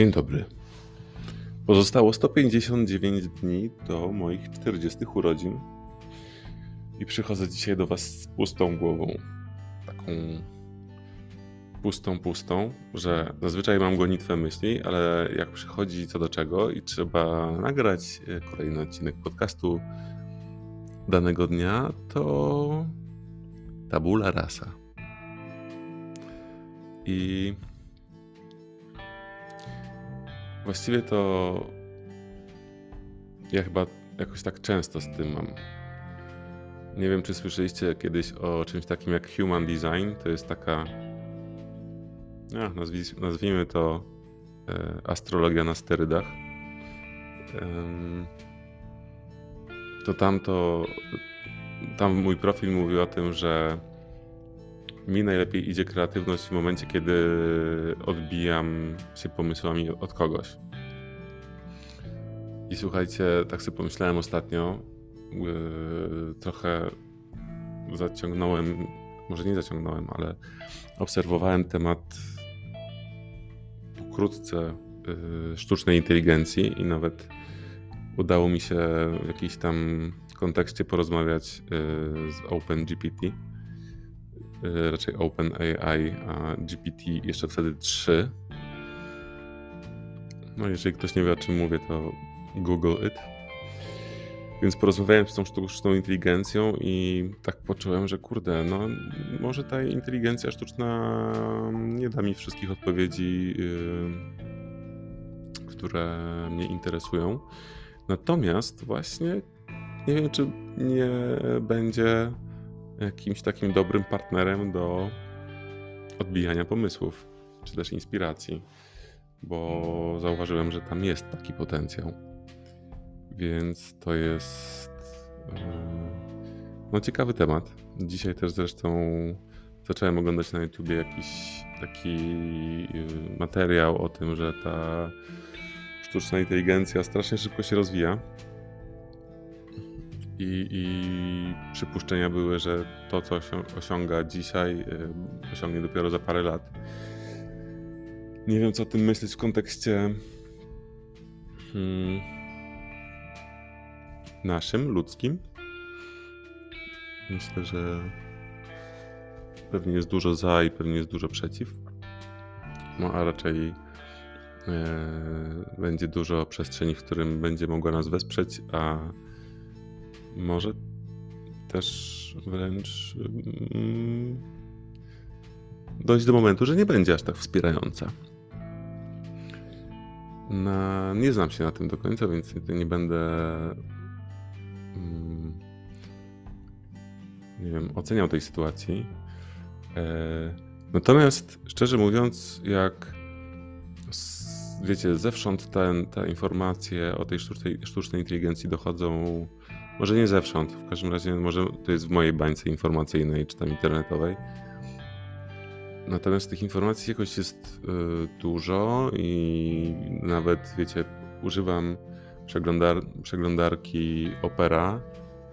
Dzień dobry. Pozostało 159 dni do moich 40 urodzin i przychodzę dzisiaj do Was z pustą głową. Taką pustą, pustą, że zazwyczaj mam gonitwę myśli, ale jak przychodzi co do czego i trzeba nagrać e, kolejny odcinek podcastu danego dnia, to tabula rasa. I Właściwie to ja chyba jakoś tak często z tym mam. Nie wiem, czy słyszeliście kiedyś o czymś takim jak human design. To jest taka, ja, nazwijmy to e, astrologia na sterydach. To tamto, tam mój profil mówił o tym, że mi najlepiej idzie kreatywność w momencie, kiedy odbijam się pomysłami od kogoś. I słuchajcie, tak sobie pomyślałem ostatnio, yy, trochę zaciągnąłem, może nie zaciągnąłem, ale obserwowałem temat pokrótce yy, sztucznej inteligencji i nawet udało mi się w jakimś tam kontekście porozmawiać yy, z OpenGPT raczej OpenAI, a GPT jeszcze wtedy 3. No jeżeli ktoś nie wie o czym mówię, to Google it. Więc porozmawiałem z tą sztuczną inteligencją i tak poczułem, że kurde, no może ta inteligencja sztuczna nie da mi wszystkich odpowiedzi, yy, które mnie interesują. Natomiast właśnie nie wiem, czy nie będzie jakimś takim dobrym partnerem do odbijania pomysłów, czy też inspiracji, bo zauważyłem, że tam jest taki potencjał. Więc to jest e, no, ciekawy temat. Dzisiaj też zresztą zacząłem oglądać na YouTubie jakiś taki e, materiał o tym, że ta sztuczna inteligencja strasznie szybko się rozwija i, i przypuszczenia były, że to, co osiąga dzisiaj, osiągnie dopiero za parę lat. Nie wiem, co o tym myśleć w kontekście hmm, naszym, ludzkim. Myślę, że pewnie jest dużo za i pewnie jest dużo przeciw. No a raczej e, będzie dużo przestrzeni, w którym będzie mogła nas wesprzeć, a może też wręcz mm, dojść do momentu, że nie będzie aż tak wspierająca. Na, nie znam się na tym do końca, więc nie będę mm, nie wiem, oceniał tej sytuacji. E, natomiast szczerze mówiąc, jak wiecie, zewsząd ten, te informacje o tej sztucznej, sztucznej inteligencji dochodzą może nie zewsząd, w każdym razie może to jest w mojej bańce informacyjnej czy tam internetowej. Natomiast tych informacji jakoś jest y, dużo i nawet, wiecie, używam przeglądar przeglądarki Opera.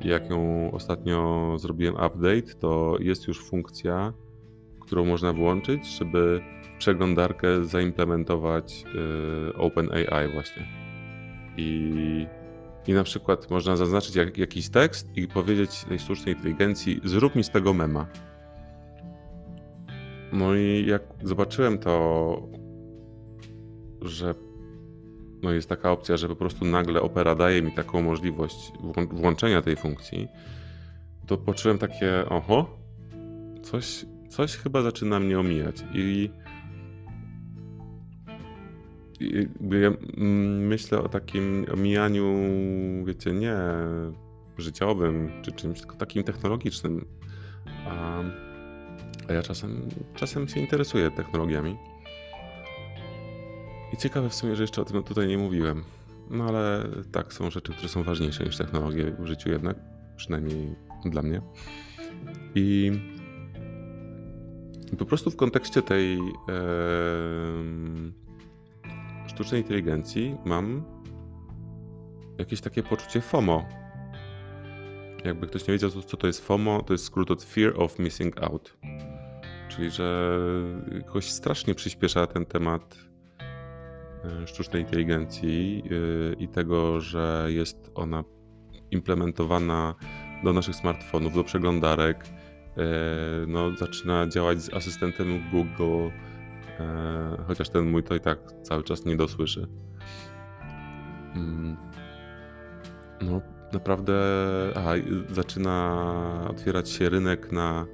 Jak ją ostatnio zrobiłem update, to jest już funkcja, którą można włączyć, żeby przeglądarkę zaimplementować y, OpenAI właśnie. I i na przykład można zaznaczyć jak, jakiś tekst i powiedzieć tej sztucznej inteligencji, zrób mi z tego mema. No i jak zobaczyłem to, że no jest taka opcja, że po prostu nagle Opera daje mi taką możliwość włączenia tej funkcji, to poczułem takie, oho, coś, coś chyba zaczyna mnie omijać. I ja mm, myślę o takim omijaniu, wiecie, nie życiowym czy czymś, tylko takim technologicznym. A, a ja czasem, czasem się interesuję technologiami. I ciekawe w sumie, że jeszcze o tym tutaj nie mówiłem. No ale tak, są rzeczy, które są ważniejsze niż technologie w życiu jednak, przynajmniej dla mnie. I po prostu w kontekście tej sztucznej inteligencji mam jakieś takie poczucie FOMO. Jakby ktoś nie wiedział, co to jest FOMO, to jest skrót od Fear of Missing Out. Czyli, że jakoś strasznie przyspiesza ten temat e, sztucznej inteligencji e, i tego, że jest ona implementowana do naszych smartfonów, do przeglądarek, no, zaczyna działać z asystentem Google, chociaż ten mój to i tak cały czas nie dosłyszy. Mm. No, naprawdę aha, zaczyna otwierać się rynek na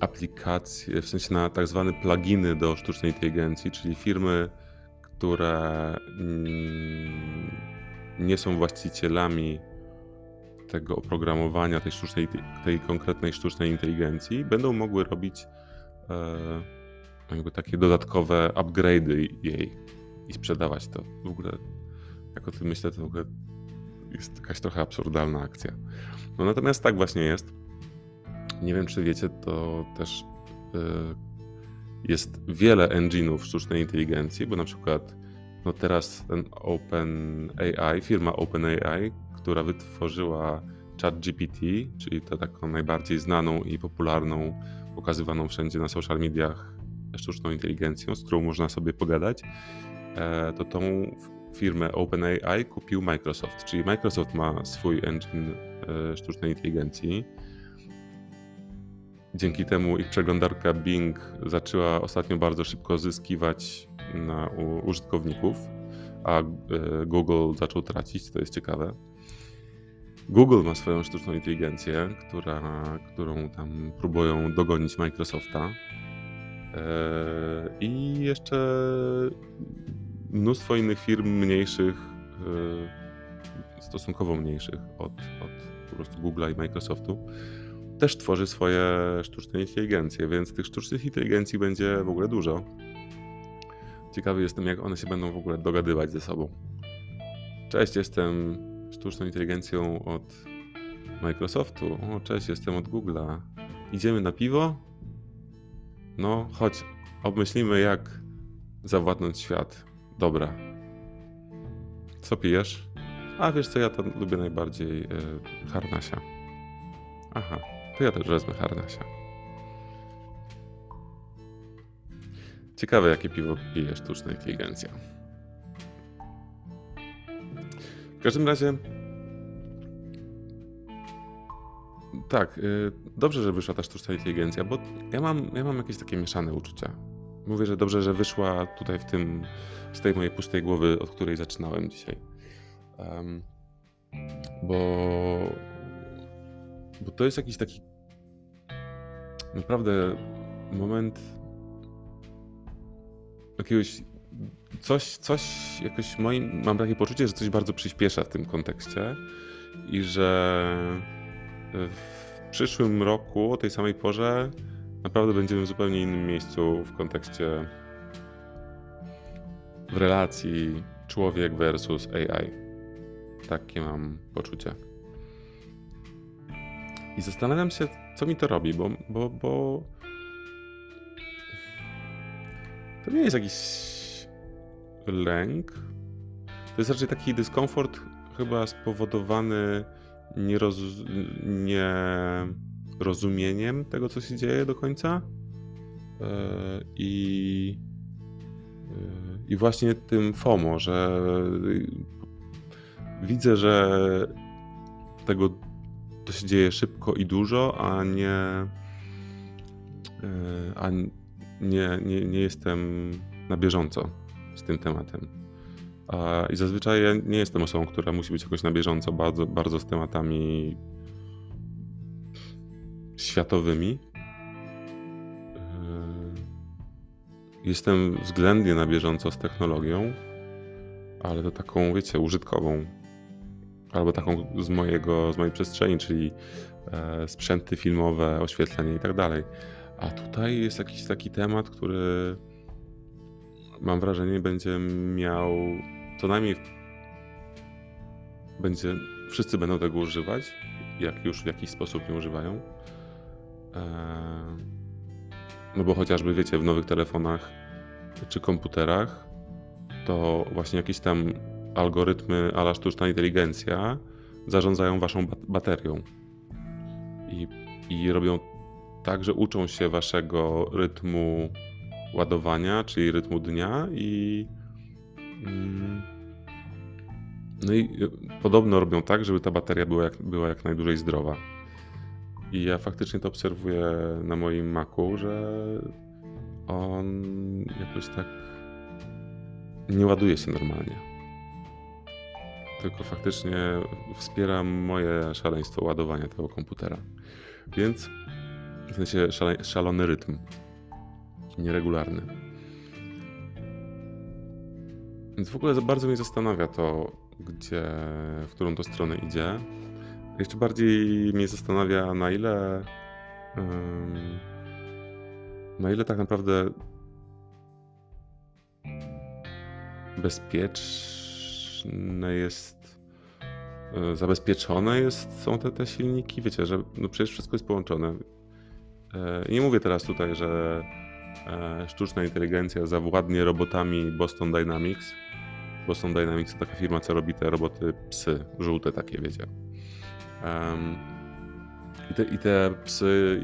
aplikacje, w sensie na tak zwane pluginy do sztucznej inteligencji, czyli firmy, które mm, nie są właścicielami tego oprogramowania, tej, sztucznej, tej konkretnej sztucznej inteligencji, będą mogły robić e, jakby takie dodatkowe upgrade'y jej i sprzedawać to. W ogóle, jak o tym myślę, to w ogóle jest jakaś trochę absurdalna akcja. No natomiast tak właśnie jest. Nie wiem, czy wiecie, to też y, jest wiele engine'ów sztucznej inteligencji, bo na przykład no teraz ten OpenAI, firma OpenAI, która wytworzyła ChatGPT, czyli to taką najbardziej znaną i popularną, pokazywaną wszędzie na social mediach sztuczną inteligencją, z którą można sobie pogadać, e, to tą firmę OpenAI kupił Microsoft, czyli Microsoft ma swój engine e, sztucznej inteligencji. Dzięki temu ich przeglądarka Bing zaczęła ostatnio bardzo szybko zyskiwać na użytkowników, a e, Google zaczął tracić, to jest ciekawe. Google ma swoją sztuczną inteligencję, która, którą tam próbują dogonić Microsofta. E, I jeszcze mnóstwo innych firm mniejszych, e, stosunkowo mniejszych od, od po prostu Google'a i Microsoftu, też tworzy swoje sztuczne inteligencje, więc tych sztucznych inteligencji będzie w ogóle dużo. Ciekawy jestem, jak one się będą w ogóle dogadywać ze sobą. Cześć, jestem sztuczną inteligencją od Microsoftu. O, cześć, jestem od Google'a. Idziemy na piwo? No, chodź, obmyślimy, jak zawładnąć świat. Dobra. Co pijesz? A wiesz co, ja to lubię najbardziej yy, harnasia. Aha, to ja też wezmę harnasia. Ciekawe, jakie piwo pije sztuczna inteligencja. W każdym razie. Tak, yy, dobrze, że wyszła ta sztuczna inteligencja, bo ja mam, ja mam jakieś takie mieszane uczucia. Mówię, że dobrze, że wyszła tutaj w tym, z tej mojej pustej głowy, od której zaczynałem dzisiaj. Um, bo, bo to jest jakiś taki naprawdę moment jakiegoś coś, coś jakoś moim, mam takie poczucie, że coś bardzo przyspiesza w tym kontekście i że w przyszłym roku o tej samej porze naprawdę będziemy w zupełnie innym miejscu w kontekście w relacji człowiek versus AI. Takie mam poczucie. I zastanawiam się, co mi to robi, bo, bo, bo to nie jest jakiś lęk. To jest raczej taki dyskomfort, chyba spowodowany nieroz... nierozumieniem tego, co się dzieje do końca. E, I, e, I właśnie tym FOMO, że widzę, że tego to się dzieje szybko i dużo, a nie, e, a nie, nie, nie jestem na bieżąco z tym tematem. I zazwyczaj ja nie jestem osobą, która musi być jakoś na bieżąco bardzo, bardzo z tematami światowymi. E, jestem względnie na bieżąco z technologią, ale to taką, wiecie, użytkową. Albo taką z, mojego, z mojej przestrzeni, czyli e, sprzęty filmowe, oświetlenie i tak dalej. A tutaj jest jakiś taki temat, który mam wrażenie będzie miał co najmniej będzie, wszyscy będą tego używać, jak już w jakiś sposób nie używają. Eee, no bo chociażby wiecie, w nowych telefonach czy komputerach to właśnie jakieś tam algorytmy ala sztuczna inteligencja zarządzają waszą baterią i, i robią tak, że uczą się waszego rytmu ładowania, czyli rytmu dnia i Mm. No i podobno robią tak, żeby ta bateria była jak, była jak najdłużej zdrowa. I ja faktycznie to obserwuję na moim Macu, że on jakoś tak nie ładuje się normalnie. Tylko faktycznie wspiera moje szaleństwo ładowania tego komputera. Więc w sensie szalony rytm. Nieregularny. Więc w ogóle bardzo mnie zastanawia to, gdzie, w którą to stronę idzie. Jeszcze bardziej mnie zastanawia, na ile. na ile tak naprawdę bezpieczne jest, e, zabezpieczone jest, są te, te silniki, wiecie, że no przecież wszystko jest połączone. E, nie mówię teraz tutaj, że sztuczna inteligencja zawładnie robotami Boston Dynamics. Boston Dynamics to taka firma, co robi te roboty psy, żółte takie, wiecie. I te, I te psy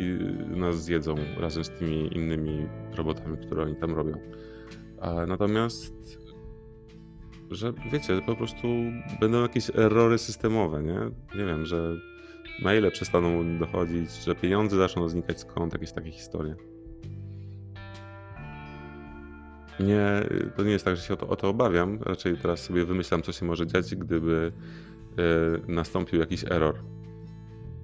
nas zjedzą razem z tymi innymi robotami, które oni tam robią. Natomiast że wiecie, po prostu będą jakieś errory systemowe, nie? Nie wiem, że maile przestaną dochodzić, że pieniądze zaczną znikać kont, jakieś takie historie. Nie, to nie jest tak, że się o to, o to obawiam. Raczej teraz sobie wymyślam, co się może dziać, gdyby y, nastąpił jakiś error.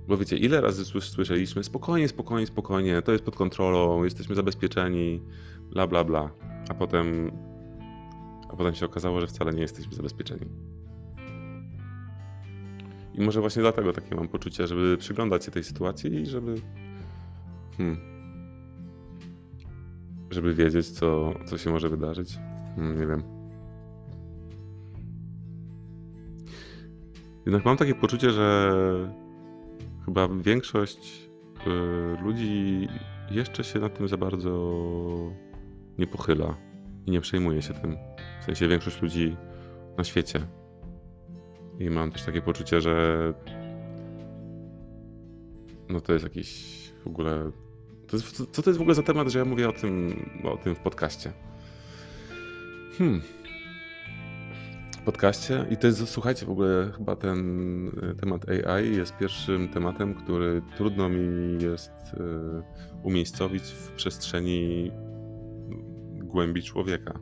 Bo wiecie, ile razy słyszeliśmy, spokojnie, spokojnie, spokojnie, to jest pod kontrolą, jesteśmy zabezpieczeni, bla, bla, bla. A potem a potem się okazało, że wcale nie jesteśmy zabezpieczeni. I może właśnie dlatego takie mam poczucie, żeby przyglądać się tej sytuacji i żeby. Hmm, żeby wiedzieć, co, co się może wydarzyć. Hmm, nie wiem. Jednak mam takie poczucie, że chyba większość y, ludzi jeszcze się nad tym za bardzo nie pochyla i nie przejmuje się tym. W sensie większość ludzi na świecie. I mam też takie poczucie, że no to jest jakiś w ogóle. To jest, co to jest w ogóle za temat, że ja mówię o tym, o tym w podcaście? Hmm. Podcaście i to jest, słuchajcie, w ogóle chyba ten e, temat AI jest pierwszym tematem, który trudno mi jest e, umiejscowić w przestrzeni głębi człowieka.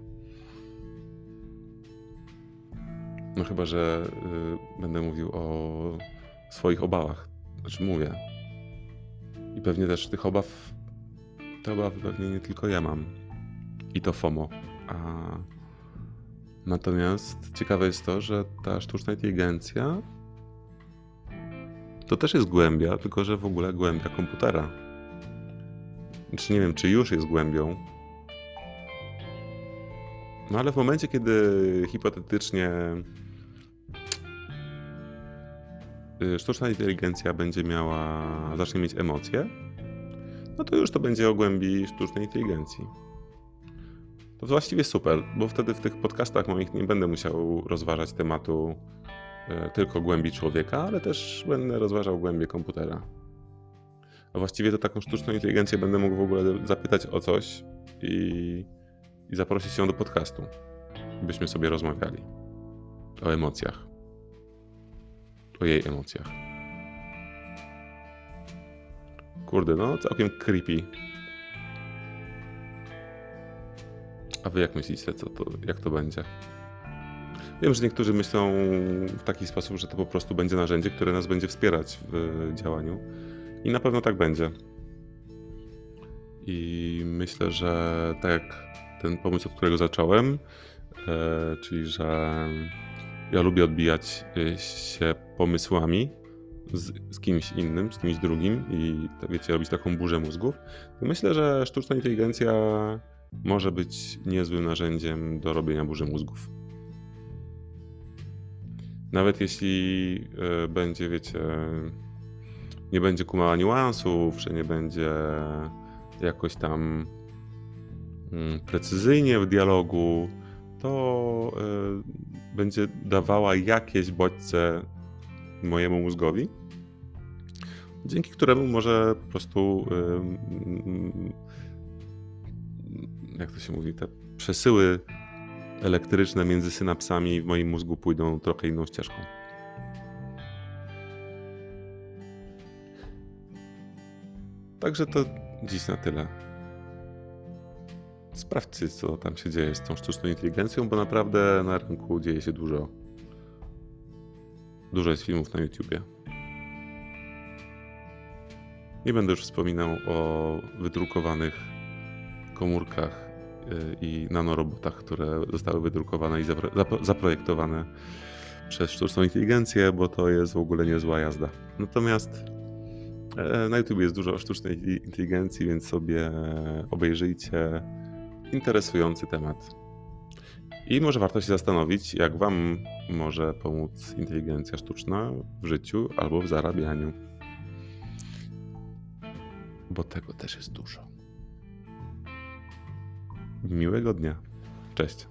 No chyba, że y, będę mówił o swoich obawach. Znaczy mówię. I pewnie też tych obaw, te obawy pewnie nie tylko ja mam. I to FOMO. A natomiast ciekawe jest to, że ta sztuczna inteligencja to też jest głębia, tylko że w ogóle głębia komputera. Znaczy nie wiem, czy już jest głębią. No ale w momencie, kiedy hipotetycznie sztuczna inteligencja będzie miała, zacznie mieć emocje, no to już to będzie o głębi sztucznej inteligencji. To właściwie super, bo wtedy w tych podcastach moich nie będę musiał rozważać tematu y, tylko głębi człowieka, ale też będę rozważał głębie komputera. A właściwie to taką sztuczną inteligencję będę mógł w ogóle zapytać o coś i, i zaprosić ją do podcastu, byśmy sobie rozmawiali o emocjach o jej emocjach. Kurde, no całkiem creepy. A wy jak myślicie, co to, jak to będzie? Wiem, że niektórzy myślą w taki sposób, że to po prostu będzie narzędzie, które nas będzie wspierać w działaniu. I na pewno tak będzie. I myślę, że tak jak ten pomysł, od którego zacząłem, e, czyli że ja lubię odbijać y, się pomysłami z, z, kimś innym, z kimś drugim i wiecie, robić taką burzę mózgów. Myślę, że sztuczna inteligencja może być niezłym narzędziem do robienia burzy mózgów. Nawet jeśli y, będzie, wiecie, nie będzie kumała niuansów, że nie będzie jakoś tam mm, precyzyjnie w dialogu, to y, będzie dawała jakieś bodźce mojemu mózgowi, dzięki któremu może po prostu, jak to się mówi, te przesyły elektryczne między synapsami w moim mózgu pójdą trochę inną ścieżką. Także to dziś na tyle. Sprawdźcie, co tam się dzieje z tą sztuczną inteligencją, bo naprawdę na rynku dzieje się dużo. Dużo jest filmów na YouTubie. Nie będę już wspominał o wydrukowanych komórkach y, i nanorobotach, które zostały wydrukowane i zapro zapro zaprojektowane przez sztuczną inteligencję, bo to jest w ogóle niezła jazda. Natomiast e, na YouTube jest dużo sztucznej inteligencji, więc sobie obejrzyjcie interesujący temat. I może warto się zastanowić, jak Wam może pomóc inteligencja sztuczna w życiu albo w zarabianiu. Bo tego też jest dużo. Miłego dnia. Cześć.